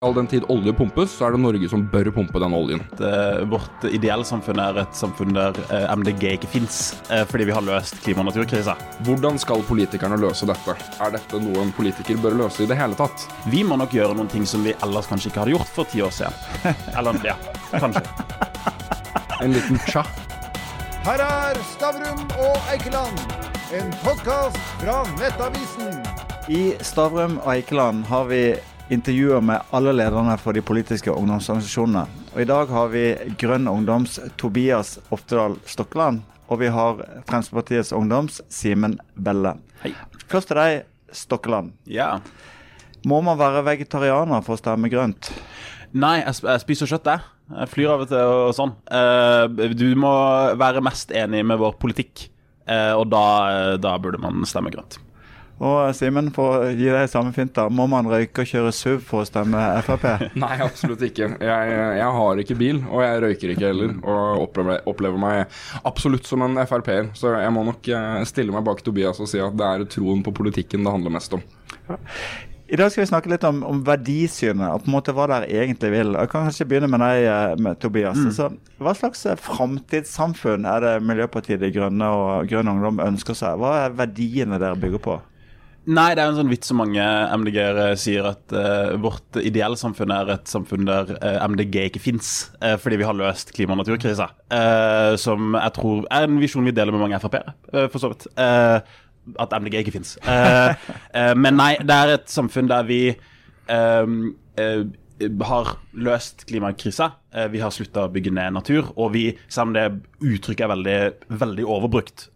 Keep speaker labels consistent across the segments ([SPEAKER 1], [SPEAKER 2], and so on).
[SPEAKER 1] All den tid olje pumpes, så er det Norge som bør pumpe den oljen.
[SPEAKER 2] Eh, Vårt ideelle samfunn er et samfunn der eh, MDG ikke fins, fordi vi har løst klima- og naturkrisa.
[SPEAKER 1] Hvordan skal politikerne løse dette? Er dette noe en politiker bør løse i det hele tatt?
[SPEAKER 2] Vi må nok gjøre noen ting som vi ellers kanskje ikke hadde gjort for ti år siden. Eller ja, kanskje.
[SPEAKER 1] En liten tja.
[SPEAKER 3] Her er Stavrum og Eikeland, en podkast fra Nettavisen.
[SPEAKER 4] I Stavrum og Eikeland har vi intervjuer med alle lederne for de politiske ungdomsorganisasjonene. Og I dag har vi Grønn Ungdoms Tobias Oftedal Stokkeland, og vi har Fremskrittspartiets Ungdoms Simen Belle.
[SPEAKER 2] Hei.
[SPEAKER 4] Først til deg, Stokkeland.
[SPEAKER 2] Ja.
[SPEAKER 4] Må man være vegetarianer for å stemme grønt?
[SPEAKER 2] Nei, jeg, jeg spiser kjøtt, jeg. Jeg flyr av og til og sånn. Eh, du må være mest enig med vår politikk, eh, og da, da burde man stemme grønt.
[SPEAKER 4] Og Simen, for å gi deg samme fint, da. må man røyke og kjøre SUV for å stemme Frp?
[SPEAKER 1] Nei, absolutt ikke. Jeg, jeg, har ikke bil, og jeg røyker ikke heller. Og opplever, opplever meg absolutt som en Frp-er. Så jeg må nok eh, stille meg bak Tobias og si at det er troen på politikken det handler mest om.
[SPEAKER 4] I dag skal vi snakke litt om, om verdisynet og på en måte hva dere egentlig vil. Jeg kan kanskje begynne med deg, eh, med Tobias. Mm. Altså, hva slags eh, framtidssamfunn er det Miljøpartiet De Grønne og Grønn Ungdom ønsker seg? Hva er verdiene dere bygger på?
[SPEAKER 2] Nei, det er en sånn vits som mange MDG-ere sier, at uh, vårt ideelle samfunn er et samfunn der uh, MDG ikke fins, uh, fordi vi har løst klima- og naturkrisa. som jeg tror er en visjon vi deler med mange Frp-ere, for så vidt. at MDG ikke fins. men nei, det er et samfunn der vi har løst klimakrisa. Vi har slutta å bygge ned natur. Og vi, selv om det uttrykket er veldig, veldig overbrukt,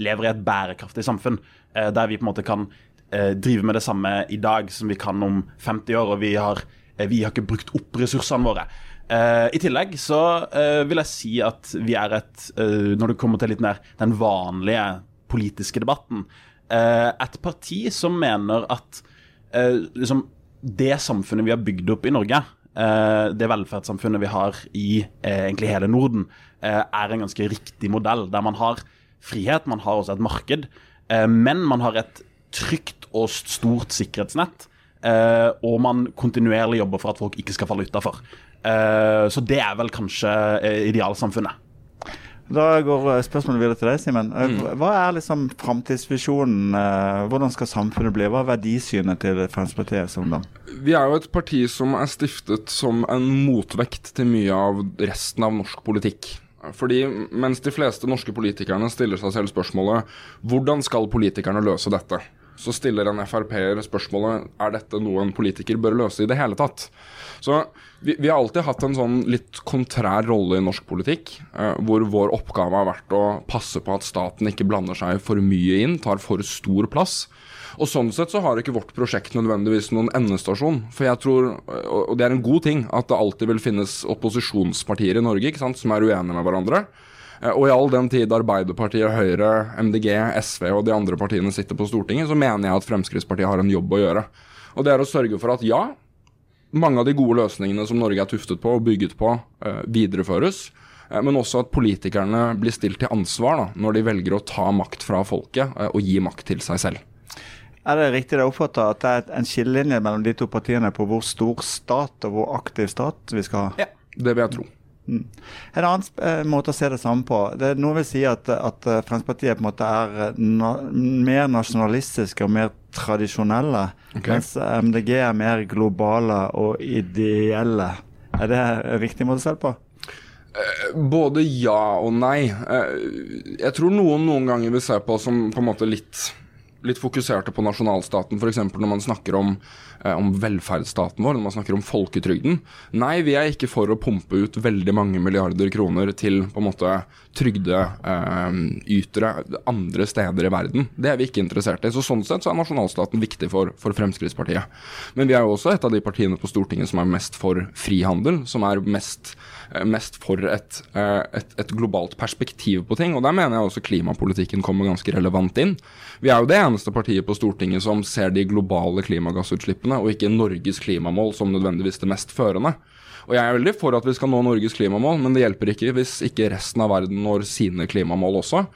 [SPEAKER 2] lever i et bærekraftig samfunn. Eh, der vi på en måte kan eh, drive med det samme i dag som vi kan om 50 år. Og vi har, eh, vi har ikke brukt opp ressursene våre. I tillegg så vil jeg si at vi er et, når det kommer til litt mer den vanlige politiske debatten, et parti som mener at liksom, det samfunnet vi har bygd opp i Norge, det velferdssamfunnet vi har i egentlig hele Norden, er en ganske riktig modell. Der man har frihet, man har også et marked. Eh, men man har et trygt og stort sikkerhetsnett. Eh, og man kontinuerlig jobber for at folk ikke skal falle utafor. Eh, så det er vel kanskje idealsamfunnet.
[SPEAKER 4] Da går spørsmålet videre til deg, Simen. Mm. Hva er liksom framtidsvisjonen? Hvordan skal samfunnet bli? Hva er verdisynet til Fremskrittspartiet som ungdom?
[SPEAKER 1] Vi er jo et parti som er stiftet som en motvekt til mye av resten av norsk politikk. Fordi mens de fleste norske politikerne stiller seg selv spørsmålet hvordan skal politikerne løse dette, så stiller en Frp-er spørsmålet er dette noe en politiker bør løse i det hele tatt. Så vi, vi har alltid hatt en sånn litt kontrær rolle i norsk politikk, eh, hvor vår oppgave har vært å passe på at staten ikke blander seg for mye inn, tar for stor plass. Og Sånn sett så har ikke vårt prosjekt nødvendigvis noen endestasjon. For jeg tror, og det er en god ting, at det alltid vil finnes opposisjonspartier i Norge sant, som er uenige med hverandre. Eh, og i all den tid Arbeiderpartiet, Høyre, MDG, SV og de andre partiene sitter på Stortinget, så mener jeg at Fremskrittspartiet har en jobb å gjøre. Og det er å sørge for at ja, mange av de gode løsningene som Norge er tuftet på og bygget på, eh, videreføres. Eh, men også at politikerne blir stilt til ansvar da, når de velger å ta makt fra folket og gi makt til seg selv.
[SPEAKER 4] Er det riktig det oppfatta at det er en skillelinje mellom de to partiene på hvor stor stat og hvor aktiv stat vi skal ha?
[SPEAKER 1] Ja, det vil jeg tro.
[SPEAKER 4] Mm. En annen eh, måte å se det samme på. Det, noen vil si at, at eh, Fremskrittspartiet på en måte er eh, na mer nasjonalistiske og mer tradisjonelle, okay. mens MDG er mer globale og ideelle. Er det en riktig måte å se det på?
[SPEAKER 1] Både ja og nei. Jeg tror noen noen ganger vil se på som på en måte litt litt fokuserte på nasjonalstaten, f.eks. når man snakker om, eh, om, velferdsstaten vår, når man snakker om folketrygden. Nei, vi er ikke for å pumpe ut veldig mange milliarder kroner til på en måte trygdeytere eh, andre steder i verden. Det er vi ikke interessert i. Så Sånn sett så er nasjonalstaten viktig for, for Fremskrittspartiet. Men vi er jo også et av de partiene på Stortinget som er mest for frihandel, som er mest Eh, mest for et, eh, et, et, globalt perspektiv på ting. Og der mener jeg også klimapolitikken kommer ganske relevant inn. Vi er jo det eneste partiet på Stortinget som ser de globale klimagassutslippene, og ikke Norges klimamål som nødvendigvis det mest førende. Og jeg er veldig for at vi skal nå Norges klimamål, men det hjelper ikke hvis ikke resten av verden når sine klimamål også.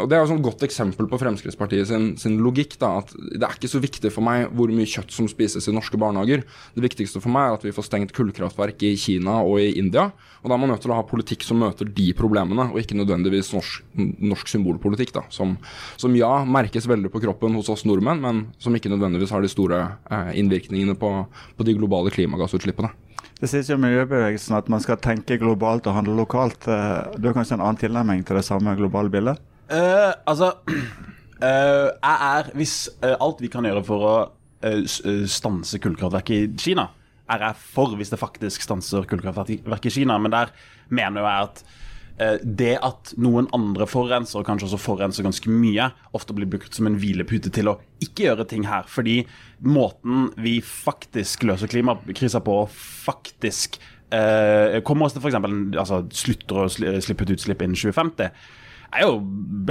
[SPEAKER 1] Og Det er et godt eksempel på Fremskrittspartiet sin, sin, logikk. da, at Det er ikke så viktig for meg hvor mye kjøtt som spises i norske barnehager. Det viktigste for meg er at vi får stengt kullkraftverk i Kina og i India. Og Da er man nødt til å ha politikk som møter de problemene, og ikke nødvendigvis norsk, norsk symbolpolitikk. da, som, som, ja merkes veldig på kroppen hos oss nordmenn, men som ikke nødvendigvis har de store eh, innvirkningene på, på de globale klimagassutslippene.
[SPEAKER 4] Det sies jo miljøbevegelsen at man skal tenke globalt og handle lokalt. Eh, du har kanskje en annen tilnærming til det samme globale bildet?
[SPEAKER 2] Uh, altså uh, Jeg er Hvis uh, alt vi kan gjøre for å stanse kullkraftverket i Kina, er jeg for hvis det faktisk stanser kullkraftverket i Kina. Men der mener jeg at det at noen andre forurenser, og kanskje også forurenser ganske mye, ofte blir brukt som en hvilepute til å ikke gjøre ting her. Fordi måten vi faktisk løser klimakrisa på, faktisk eh, kommer oss til f.eks. Altså, slutter å slippe ut utslipp innen 2050 er jo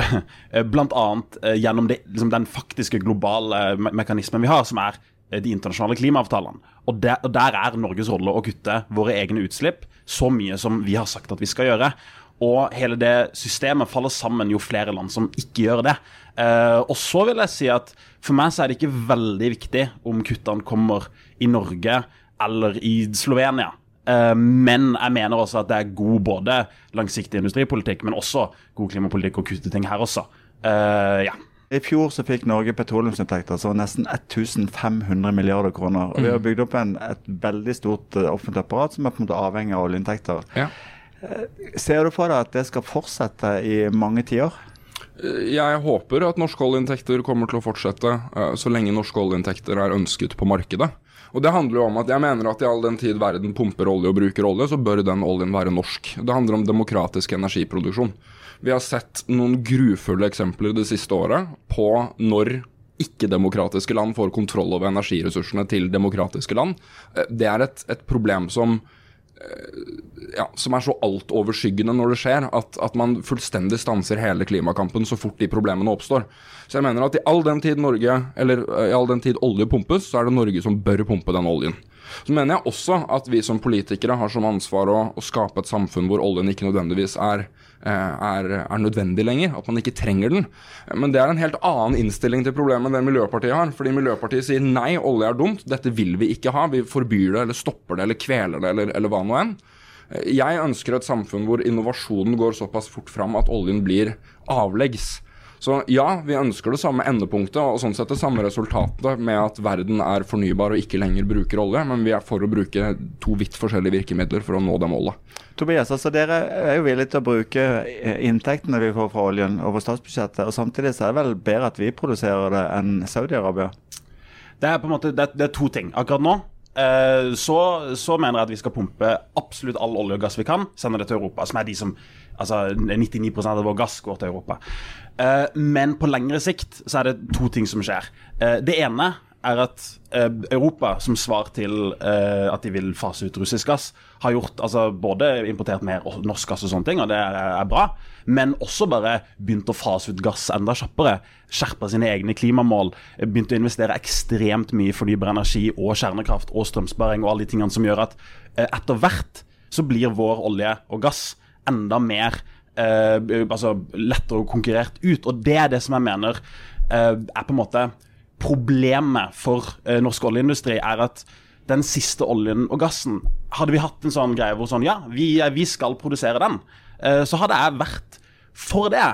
[SPEAKER 2] bl.a. annet gjennom det, liksom den faktiske globale me mekanismen vi har, som er eh, de internasjonale klimaavtalene. Og der, og der, er Norges rolle å kutte våre egne utslipp så mye som vi har sagt at vi skal gjøre. Og hele det systemet faller sammen jo flere land som ikke gjør det. Uh, og så vil jeg si at for meg så er det ikke veldig viktig om kuttene kommer i Norge eller i Slovenia. Uh, men jeg mener også at det er god både langsiktig industripolitikk, men også god klimapolitikk å kutte ting her også. Uh, ja.
[SPEAKER 4] I fjor så fikk Norge petroleumsinntekter som var nesten 1500 milliarder kroner. Og Vi har mm. bygd opp en, et veldig stort offentlig apparat som er på en måte avhengig av oljeinntekter. Ja. Ser du for deg at det skal fortsette i mange tiår?
[SPEAKER 1] Jeg håper at norske oljeinntekter kommer til å fortsette så lenge norske oljeinntekter er ønsket på markedet. Og Det handler jo om at jeg mener at i all den tid verden pumper olje og bruker olje, så bør den oljen være norsk. Det handler om demokratisk energiproduksjon. Vi har sett noen grufulle eksempler det siste året på når ikke-demokratiske land får kontroll over energiressursene til demokratiske land. Uh, det er et, et problem som ja, som er så altoverskyggende når det skjer, at, at, man fullstendig stanser hele klimakampen så fort de problemene oppstår. Så jeg mener at i all den tid Norge, eller eh, i all den tid olje pumpes, så er det Norge som bør pumpe den oljen. Så mener jeg også at vi som politikere har som ansvar å, å skape et samfunn hvor oljen ikke nødvendigvis er Eh, er, er, nødvendig lenger, at man ikke trenger den. Men det er en helt annen innstilling til problemet enn det Miljøpartiet har. Fordi Miljøpartiet sier nei, olje er dumt, dette vil vi ikke ha. Vi forbyr det, eller stopper det, eller kveler det, eller, eller hva nå enn. Jeg ønsker et samfunn hvor innovasjonen går såpass fort fram at oljen blir avleggs. Så ja, vi ønsker det samme endepunktet og sånn sett det samme resultatet med at verden er fornybar og ikke lenger bruker olje, men vi er for å bruke to vidt forskjellige virkemidler for å nå det målet.
[SPEAKER 4] Tobias, altså dere er jo villige til å bruke inntektene vi får fra oljen over statsbudsjettet, og samtidig så er det vel bedre at vi produserer det enn Saudi-Arabia?
[SPEAKER 2] Det er på en måte det, det er to ting. Akkurat nå eh, så, så, mener jeg at vi skal pumpe absolutt all olje og gass vi kan, sende det til Europa, som er de som Altså 99 av vår gass går til Europa. Uh, men på lengre sikt så er det to ting som skjer. Uh, det ene er at uh, Europa, som svar til at de vil fase ut russisk gass, har gjort altså både importert mer norsk gass og sånne ting, og det er bra, men også bare begynt å fase ut gass enda kjappere. Skjerpa sine egne klimamål. Begynt å investere ekstremt mye i fornybar energi og kjernekraft og strømsparing og alle de tingene som gjør at etter hvert så blir vår olje og gass enda mer eh, altså lettere konkurrert ut. Og det er det som jeg mener eh, er på en måte problemet for eh, norsk oljeindustri, er at den siste oljen og gassen Hadde vi hatt en sånn greie hvor sånn Ja, vi, vi skal produsere den. Eh, så hadde jeg vært for det.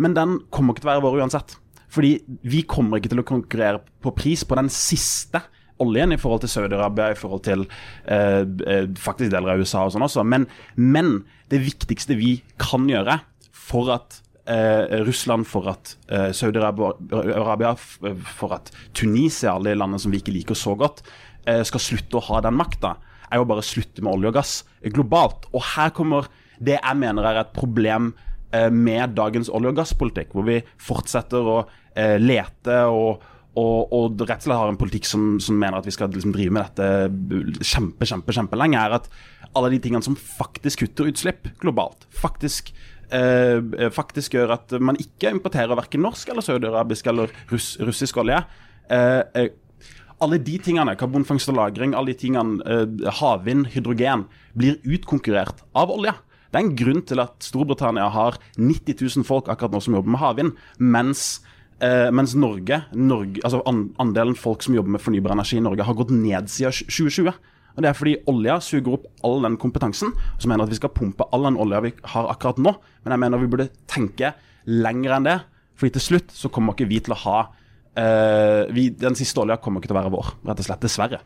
[SPEAKER 2] Men den kommer ikke til å være vår uansett. Fordi vi kommer ikke til å konkurrere på pris på den siste oljen i forhold til Saudi-Arabia, i forhold til eh, eh, faktisk deler av USA og sånn også. Men, men, det viktigste vi kan gjøre for at eh, Russland, for at eh, Saudi-Arabia, for at Tunisia, alle de landene som vi ikke liker så godt, eh, skal slutte å ha den makta, er jo bare å slutte med olje og gass globalt. Og her kommer det jeg mener er et problem eh, med dagens olje- og gasspolitikk, hvor vi fortsetter å lete og og, og, rett og slett har en politikk som, som mener at vi skal liksom drive med dette kjempe, kjempe, kjempelenge, er at alle de tingene som faktisk kutter utslipp globalt, faktisk, eh, faktisk gjør at man ikke importerer verken norsk eller saudiarabisk eller russ, russisk olje. Eh, eh, alle de tingene, karbonfangst og -lagring, alle de tingene, eh, havvind, hydrogen, blir utkonkurrert av olje. Det er en grunn til at Storbritannia har 90 000 folk akkurat nå som jobber med havvind, mens, eh, mens Norge, Norge altså an, andelen folk som jobber med fornybar energi i Norge, har gått ned siden 2020. Og Det er fordi olja suger opp all den kompetansen. Så mener at vi skal pumpe all den olja vi har akkurat nå. Men jeg mener vi burde tenke lenger enn det. Fordi til slutt så kommer ikke vi til å ha uh, vi, Den siste olja kommer ikke til å være vår, rett og slett. Dessverre.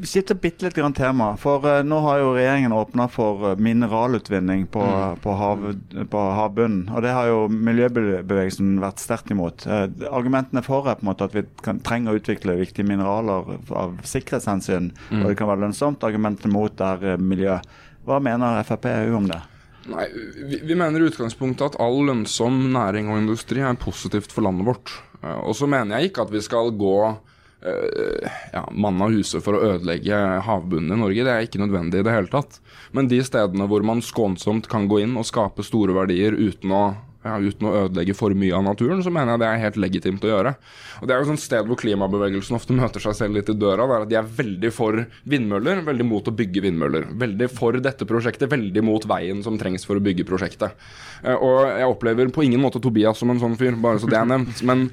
[SPEAKER 4] Vi skifter bitte litt grann tema. For uh, nå har jo regjeringen åpna for uh, mineralutvinning på, mm. på, hav, på, havbunnen. Og det har jo miljøbevegelsen vært sterkt imot. Uh, argumentene for er på en måte at vi kan, trenger å utvikle viktige mineraler av sikkerhetshensyn, mm. og det kan være lønnsomt. Argumentene mot er miljø. Hva mener Frp om det?
[SPEAKER 1] Nei, vi, vi mener i utgangspunktet at all lønnsom næring og industri er positivt for landet vårt. Og så mener jeg ikke at vi skal gå uh, ja, mann av huset for å ødelegge havbunnen i Norge. Det er ikke nødvendig i det hele tatt. Men de stedene hvor man skånsomt kan gå inn og skape store verdier uten å, ja, uten å ødelegge for mye av naturen, så mener jeg det er helt legitimt å gjøre. Og Det er jo et sted hvor klimabevegelsen ofte møter seg selv litt i døra. Det er at De er veldig for vindmøller, veldig mot å bygge vindmøller. Veldig for dette prosjektet, veldig mot veien som trengs for å bygge prosjektet. Uh, og jeg opplever på ingen måte Tobias som en sånn fyr, bare så det er nevnt. men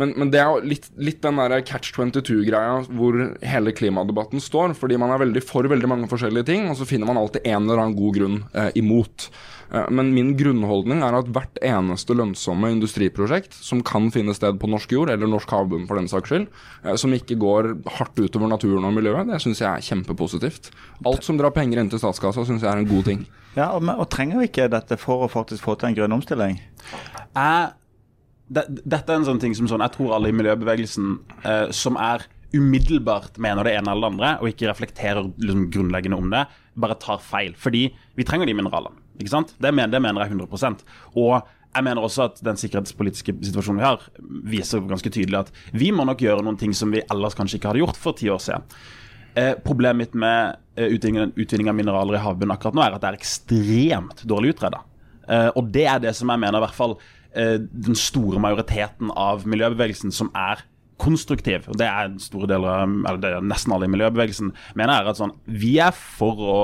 [SPEAKER 1] men, men, det er jo litt, litt den der catch 22-greia hvor hele klimadebatten står. Fordi man er veldig for veldig mange forskjellige ting, og så finner man alltid en eller annen god grunn eh, imot. Eh, men min grunnholdning er at hvert eneste lønnsomme industriprosjekt som kan finne sted på norsk jord, eller norsk havbunn for den saks skyld, eh, som ikke går hardt utover naturen og miljøet, det syns jeg er kjempepositivt. Alt som drar penger inn til statskassa, syns jeg er en god ting.
[SPEAKER 4] Ja, og, og trenger vi ikke dette for å faktisk få til en grønn omstilling?
[SPEAKER 2] Jeg det, dette er en sånn ting som sånn, jeg tror alle i miljøbevegelsen eh, som er umiddelbart mener det ene eller det andre, og ikke reflekterer liksom, grunnleggende om det, bare tar feil. Fordi vi trenger de mineralene. ikke sant? Det mener, det mener jeg 100% Og jeg mener også at den sikkerhetspolitiske situasjonen vi har, viser ganske tydelig at vi må nok gjøre noen ting som vi ellers kanskje ikke hadde gjort for ti år siden. Eh, problemet mitt med eh, utvinning, av mineraler i havbunnen akkurat nå er at det er ekstremt dårlig utreda. Eh, og det er det som jeg mener i hvert fall den store majoriteten av miljøbevegelsen som er konstruktiv, og det er store deler eller det er nesten alle i miljøbevegelsen, mener jeg at sånn, vi er for å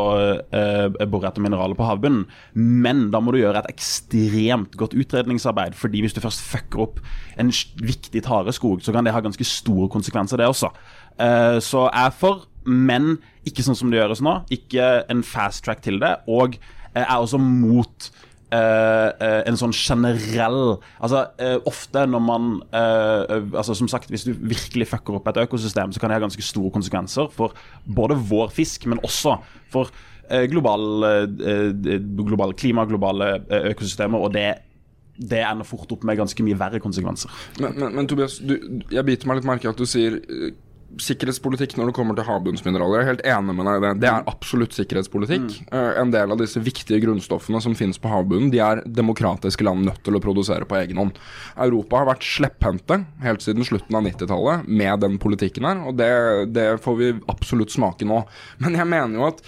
[SPEAKER 2] uh, bore etter mineraler på havbunnen, men da må du gjøre et ekstremt godt utredningsarbeid. fordi hvis du først fucker opp en viktig tareskog, så kan det ha ganske store konsekvenser, det også. Uh, så jeg er for, men ikke sånn som det gjøres nå. Ikke en fast track til det. Og jeg er også mot en sånn generell Altså uh, Ofte når man altså Som sagt, hvis du virkelig fucker opp et økosystem, så kan det ha ganske store konsekvenser for både vår fisk, men også for global, globale klima, globale økosystemer. Og det det ender fort opp med ganske mye verre konsekvenser.
[SPEAKER 1] Men, men, men Tobias, du, jeg biter meg litt merke i at du sier sikkerhetspolitikk når det kommer til havbunnsmineraler. Jeg er helt enig med deg i det. Det er absolutt sikkerhetspolitikk. Mm. Uh, en del av disse viktige grunnstoffene som finnes på havbunnen, de er demokratiske land nødt til å produsere på egen hånd. Europa har vært slepphendte helt siden slutten av 90-tallet med den politikken her, og det, det, får vi absolutt smake nå. Men jeg mener jo at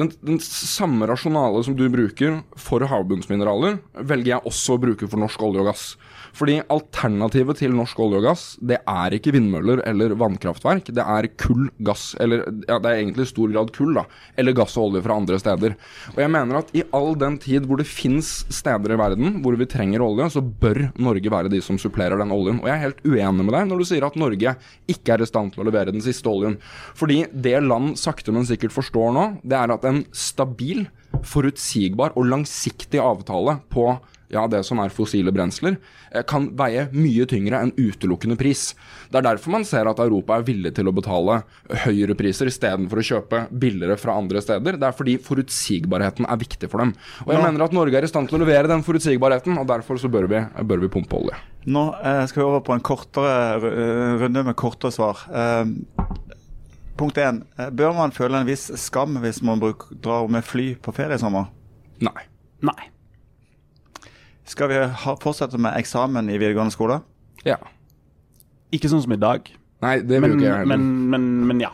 [SPEAKER 1] den, den, samme rasjonale som du bruker for havbunnsmineraler, velger jeg også å bruke for norsk olje og gass. Fordi alternativet til norsk olje og gass, det er ikke vindmøller eller vannkraftverk. Det er kull, gass, eller ja, det er egentlig i stor grad kull, da. Eller gass og olje fra andre steder. Og jeg mener at i all den tid hvor det fins steder i verden hvor vi trenger olje, så bør Norge være de som supplerer den oljen. Og jeg er helt uenig med deg når du sier at Norge ikke er i stand til å levere den siste oljen. Fordi det land sakte, men sikkert forstår nå, det er at en stabil, forutsigbar og langsiktig avtale på ja, det som er fossile brensler, eh, kan veie mye tyngre enn utelukkende pris. Det er derfor man ser at Europa er villig til å betale høyere priser istedenfor å kjøpe billigere fra andre steder. Det er fordi forutsigbarheten er viktig for dem. Og jeg ja. mener at Norge er i stand til å levere den forutsigbarheten, og derfor så bør vi, bør vi pumpe olje.
[SPEAKER 4] Nå eh, skal vi over på en kortere eh, runde med kortere svar. Eh, punkt 1. Eh, bør man føle en viss skam hvis man bruk, drar med fly på ferie i sommer?
[SPEAKER 1] Nei.
[SPEAKER 2] Nei.
[SPEAKER 4] Skal vi ha, fortsette med eksamen i videregående skole?
[SPEAKER 1] Ja.
[SPEAKER 2] Ikke sånn som i dag.
[SPEAKER 1] Nei, det vil ikke jeg
[SPEAKER 2] heller. Men, men, men, ja.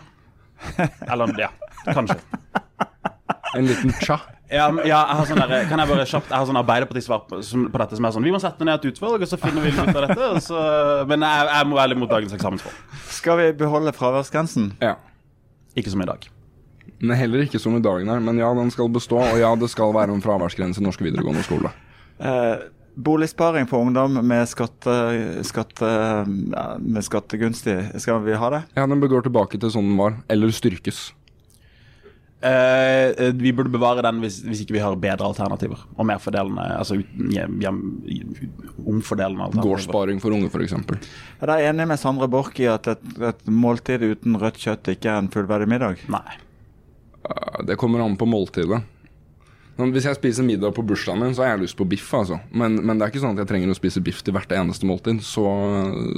[SPEAKER 2] Eller ja, kanskje.
[SPEAKER 1] En liten tja.
[SPEAKER 2] Ja, ja, jeg har sånn der, kan jeg bare kjapt Jeg har sånn Arbeiderparti-svar på, på, dette som er sånn Vi må sette ned et utvalg, og så finner vi ut av dette. Så, men jeg, jeg, må være litt mot dagens eksamensform.
[SPEAKER 4] Skal vi beholde fraværsgrensen?
[SPEAKER 1] Ja.
[SPEAKER 2] Ikke som i dag.
[SPEAKER 1] Er heller ikke som i dagen nei. men ja, den skal bestå. Og ja, det skal være en fraværsgrense i norsk videregående skole.
[SPEAKER 4] Eh, boligsparing for ungdom med, skatte, skatte, med skattegunstig, skal vi ha det?
[SPEAKER 1] Ja, den bør gå tilbake til sånn den var, eller styrkes.
[SPEAKER 2] Eh, eh, vi burde bevare den hvis, hvis ikke vi har bedre alternativer. Og mer fordelende, altså uten, hjem, hjem, omfordelende alternativer.
[SPEAKER 1] Gårdssparing for unge, f.eks.
[SPEAKER 4] Er dere enig med Sandra Borch i at et, et måltid uten rødt kjøtt ikke er en fullverdig middag?
[SPEAKER 2] Nei.
[SPEAKER 1] Det kommer an på måltidet. Men Hvis jeg spiser middag på bursdagen min, så har jeg lyst på biff. altså. Men, men det er ikke sånn at jeg trenger å spise biff til hvert eneste måltid. Så,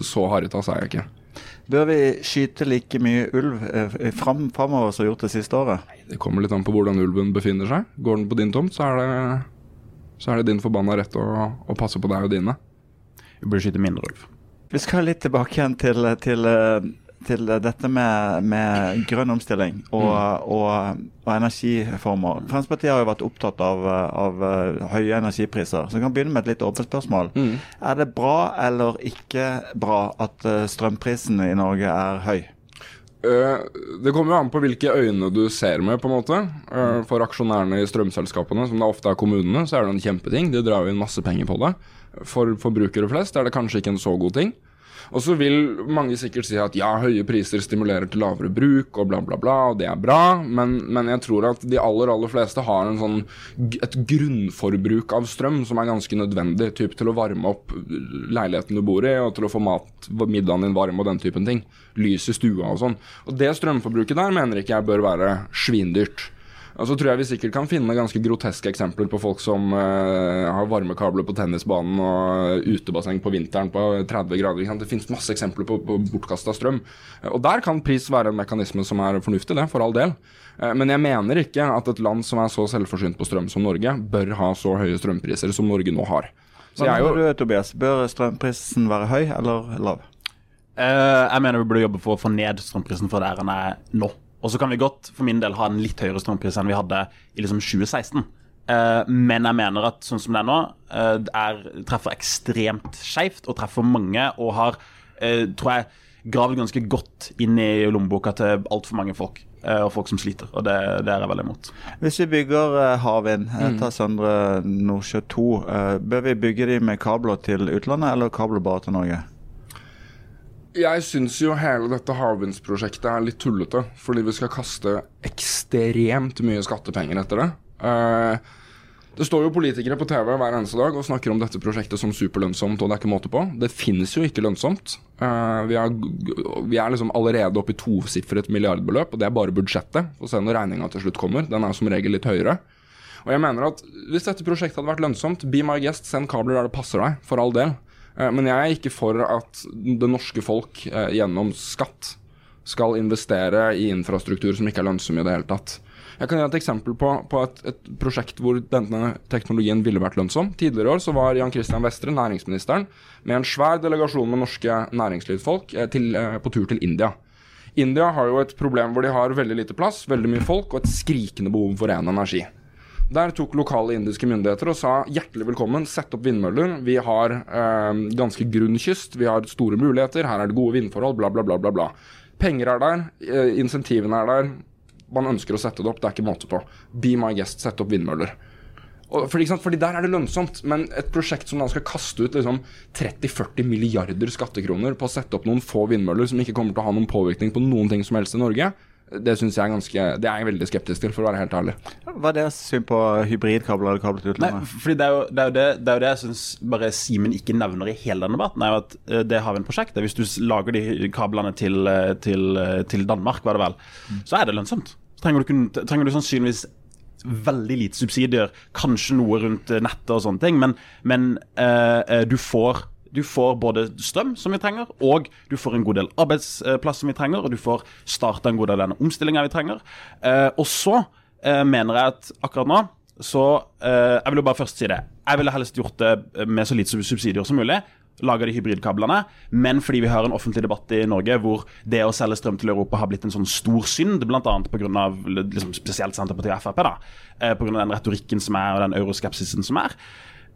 [SPEAKER 1] så harrytass er jeg ikke.
[SPEAKER 4] Bør vi skyte like mye ulv eh, fram, framover som gjort det siste året?
[SPEAKER 1] Det kommer litt an på hvordan ulven befinner seg. Går den på din tomt, så er det, så er det din forbanna rett å, å passe på deg og dine.
[SPEAKER 2] Vi burde skyte mindre ulv.
[SPEAKER 4] Vi skal litt tilbake igjen til, til, til dette med, med grønn omstilling og, og, og energiformer. Fremskrittspartiet har jo vært opptatt av, av høye energipriser. Så vi kan begynne med et litt åpent spørsmål. Er det bra eller ikke bra at eh, strømprisen i Norge er høy?
[SPEAKER 1] Eh, det kommer jo an på hvilke øyne du ser med, på en måte. Eh, for aksjonærene i strømselskapene, som det ofte er kommunene, så er det en kjempeting. De drar jo inn masse penger på det. For forbrukere flest er det kanskje ikke en så god ting. Og så vil mange sikkert si at ja, høye priser stimulerer til lavere bruk og bla, bla, bla, og det er bra, men, men jeg tror at de aller, aller fleste har sånn, et grunnforbruk av strøm som er ganske nødvendig, typ til å varme opp leiligheten du bor i, og til å få mat, middagen din varm og den typen ting. Lys i stua og sånn. Og det strømforbruket der mener ikke jeg bør være svindyrt. Og så tror jeg vi sikkert kan finne ganske groteske eksempler på folk som uh, har varmekabler på tennisbanen og utebasseng på vinteren på 30 grader. Ikke sant? Det finnes masse eksempler på, på bortkasta strøm. Og der kan pris være en mekanisme som er fornuftig, det, for all del. Eh, Men jeg mener ikke at et land som er så selvforsynt på strøm som Norge, bør ha så høye strømpriser som Norge nå har. Så
[SPEAKER 4] Hva
[SPEAKER 1] jeg er
[SPEAKER 4] mener
[SPEAKER 1] jo
[SPEAKER 4] du, Tobias? Bør strømprisen være høy eller lav?
[SPEAKER 2] Uh, jeg mener vi burde jobbe for å få ned strømprisen for der den er nå. Og så kan vi godt for min del ha en litt høyere strømpris enn vi hadde i liksom 2016. Eh, men jeg mener at sånn som det er nå, eh, er, treffer ekstremt skeivt og treffer mange og har, eh, tror jeg, gravd ganske godt inn i lommeboka til altfor mange folk. eh, og folk som sliter, og det, det er jeg veldig imot.
[SPEAKER 4] Hvis vi bygger havvind, jeg ta Søndre Nordsjø 2, eh, bør vi bygge de med kabler til utlandet eller kabler bare til Norge?
[SPEAKER 1] Jeg syns jo hele dette havvindsprosjektet er litt tullete, fordi vi skal kaste ekstremt mye skattepenger etter det. Eh, det står jo politikere på TV hver eneste dag og snakker om dette prosjektet som superlønnsomt, og det er ikke måte på. Det finnes jo ikke lønnsomt. Eh, vi, er, vi er liksom allerede oppe i tosifret milliardbeløp, og det er bare budsjettet. Få se når regninga til slutt kommer. Den er som regel litt høyere. Og jeg mener at Hvis dette prosjektet hadde vært lønnsomt, be my guest, send kabler der det passer deg, for all del. Eh, Men jeg er ikke for at det norske folk eh, gjennom skatt skal investere i infrastruktur som ikke er lønnsom i det hele tatt. Jeg kan gi et eksempel på, på et, et prosjekt hvor denne teknologien ville vært lønnsom. Tidligere år så var Jan Christian Vestre, næringsministeren, med en svær delegasjon med norske næringslivsfolk eh, til, på tur til India. India har jo et problem hvor de har veldig lite plass, veldig mye folk og et skrikende behov for ren energi. Der tok lokale indiske myndigheter og sa hjertelig velkommen, sett opp vindmøller. Vi har eh, ganske grunn kyst, vi har store muligheter, her er det gode vindforhold, bla, bla, bla. bla, bla. Penger er der, eh, insentivene er der. Man ønsker å sette det opp, det er ikke måte på. Be my guest, sett opp vindmøller. Og fordi, fordi der er det lønnsomt, men et prosjekt som da skal kaste ut liksom 30-40 milliarder skattekroner på å sette opp noen få vindmøller som ikke kommer til å ha noen påvirkning på noen ting som helst i Norge, det synes jeg er ganske Det er jeg veldig skeptisk til, for å være helt ærlig.
[SPEAKER 4] Hva er deres syn på hybridkabler eller kabler til
[SPEAKER 2] Nei,
[SPEAKER 4] utlandet?
[SPEAKER 2] fordi det er jo det, er jo det, det, er jo det jeg syns bare Simen ikke nevner i hele denne debatten. er jo at det har vi en prosjekt der. Hvis du lager de kablene til, eh, til, eh, til Danmark, var det vel, så er det lønnsomt. Så trenger du, kun, trenger du sannsynligvis veldig lite subsidier, kanskje noe rundt eh, nettet og sånne ting, men, men eh, eh, du får du får både strøm, som vi trenger, og du får en god del arbeidsplass som vi trenger, og du får starta en god del av den omstillinga vi trenger. Eh, og så eh, mener jeg at akkurat nå så eh, Jeg vil jo bare først si det. Jeg ville helst gjort det med så lite subsidier som mulig. lager de hybridkablene. Men fordi vi har en offentlig debatt i Norge hvor det å selge strøm til Europa har blitt en sånn stor synd, bl.a. pga. Liksom spesielt Senterpartiet og Frp, da, pga. den retorikken som er, og den euroskepsisen som er.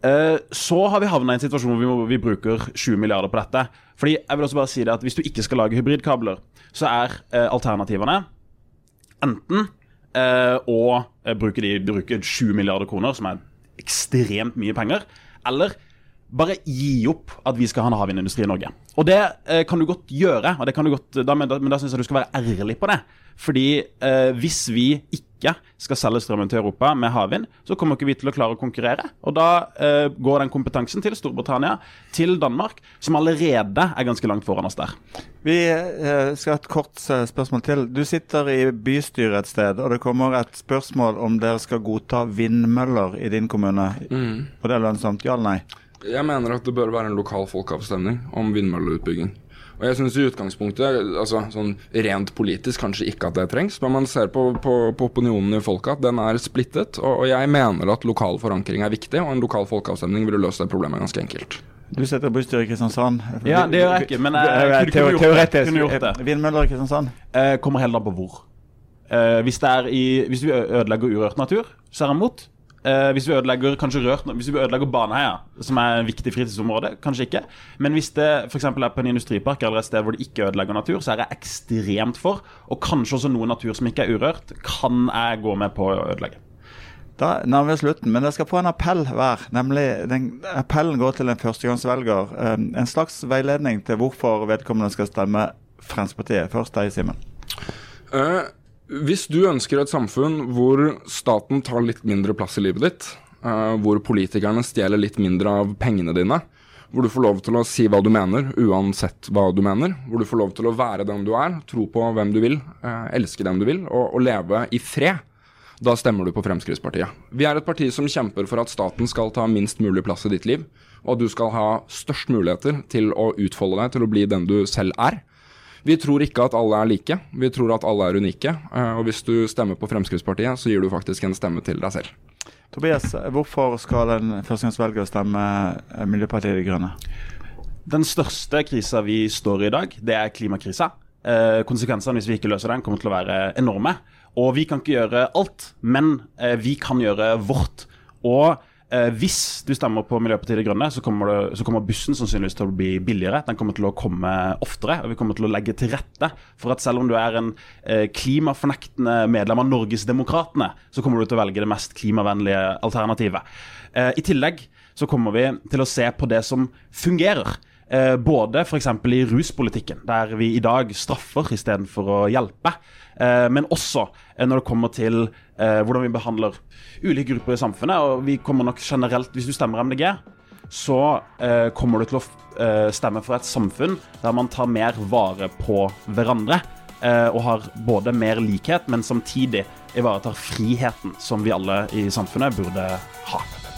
[SPEAKER 2] Eh, så har vi havna i en situasjon hvor vi, må- vi bruker 20 milliarder på dette. Fordi jeg vil også bare si det at Hvis du ikke skal lage hybridkabler, så er eh, alternativene enten å eh, bruke, de, bruke 7 milliarder kroner, som er ekstremt mye penger, eller bare gi opp at vi skal ha en havvindindustri i Norge. Og det eh, kan du godt gjøre, og det kan du godt, da, men da, men da syns jeg du skal være ærlig på det. Fordi eh, hvis vi ikke skal selge strømmen til Europa med havvind, så kommer ikke vi til å klare å konkurrere. Og da eh, går den kompetansen til Storbritannia, til Danmark, som allerede er ganske langt foran oss der.
[SPEAKER 4] Vi eh, skal ha et kort eh, spørsmål til. Du sitter i bystyret et sted, og det kommer et spørsmål om dere skal godta vindmøller i din kommune. Og det er lønnsomt? Ja eller nei?
[SPEAKER 1] Jeg mener at det bør være en lokal folkeavstemning om vindmølleutbygging. Og jeg syns i utgangspunktet, altså sånn rent politisk, kanskje ikke at det trengs, men man ser på, på, på opinionen i folket at den er splittet. Og, og jeg mener at lokal forankring er viktig, og en lokal folkeavstemning ville løst det problemet ganske enkelt.
[SPEAKER 4] Du sitter i bystyret i Kristiansand.
[SPEAKER 2] Ja, det gjør jeg ikke, men jeg kunne- kunne gjort det.
[SPEAKER 4] Teoretisk.
[SPEAKER 2] Kunne gjort det.
[SPEAKER 4] Vindmøller i Kristiansand?
[SPEAKER 2] Eh, kommer heller på hvor. Eh, hvis, det er i, hvis vi ødelegger urørt natur, så er jeg imot. Eh, hvis vi ødelegger kanskje rørt, hvis vi ødelegger Baneheia, som er et viktig fritidsområde, kanskje ikke. Men hvis det f.eks. er på en industripark eller et sted hvor det ikke ødelegger natur, så er jeg ekstremt for. Og kanskje også noe natur som ikke er urørt, kan jeg gå med på å ødelegge.
[SPEAKER 4] Da nærmer vi oss slutten, men dere skal få en appell hver. nemlig den, Appellen går til en førstegangsvelger. Eh, En slags veiledning til hvorfor vedkommende skal stemme Fremskrittspartiet. Først deg, Simen.
[SPEAKER 1] Eh, hvis du ønsker et samfunn hvor staten tar litt mindre plass i livet ditt, eh, hvor politikerne stjeler litt mindre av pengene dine, hvor du får lov til å si hva du mener, uansett hva du mener, hvor du får lov til å være den du er, tro på hvem du vil, eh, elske den du vil, og, og leve i fred, da stemmer du på Fremskrittspartiet. Vi er et parti som kjemper for at staten skal ta minst mulig plass i ditt liv, og at du skal ha størst muligheter til å utfolde deg til å bli den du selv er. Vi tror ikke at alle er like, vi tror at alle er unike. eh, Og hvis du stemmer på Fremskrittspartiet, så gir du faktisk en stemme til deg selv.
[SPEAKER 4] Tobias, hvorfor skal en førstegangsvelger stemme Miljøpartiet De Grønne?
[SPEAKER 2] Den største krisa vi står i i dag, det er klimakrisa. Eh, konsekvensene hvis vi ikke løser den, kommer til å være enorme. Og vi kan ikke gjøre alt, men eh, vi kan gjøre vårt. Og eh, hvis du stemmer på Miljøpartiet De Grønne, så kommer, det, så kommer bussen sannsynligvis til å bli billigere. Den kommer til å komme oftere, og vi kommer til å legge til rette for at selv om du er en eh, klimafornektende medlem av Norgesdemokratene, så kommer du til å velge det mest klimavennlige alternativet. Eh, I tillegg så kommer vi til å se på det som fungerer. Eh, både f.eks. i ruspolitikken, der vi i dag straffer istedenfor å hjelpe. Eh, men også eh, når det kommer til eh, hvordan vi behandler ulike grupper i samfunnet. Og vi kommer nok generelt, hvis du stemmer MDG, så eh, kommer du til å eh, stemme for et samfunn der man tar mer vare på hverandre. eh, og har både mer likhet, men samtidig ivaretar friheten som vi alle i samfunnet burde ha.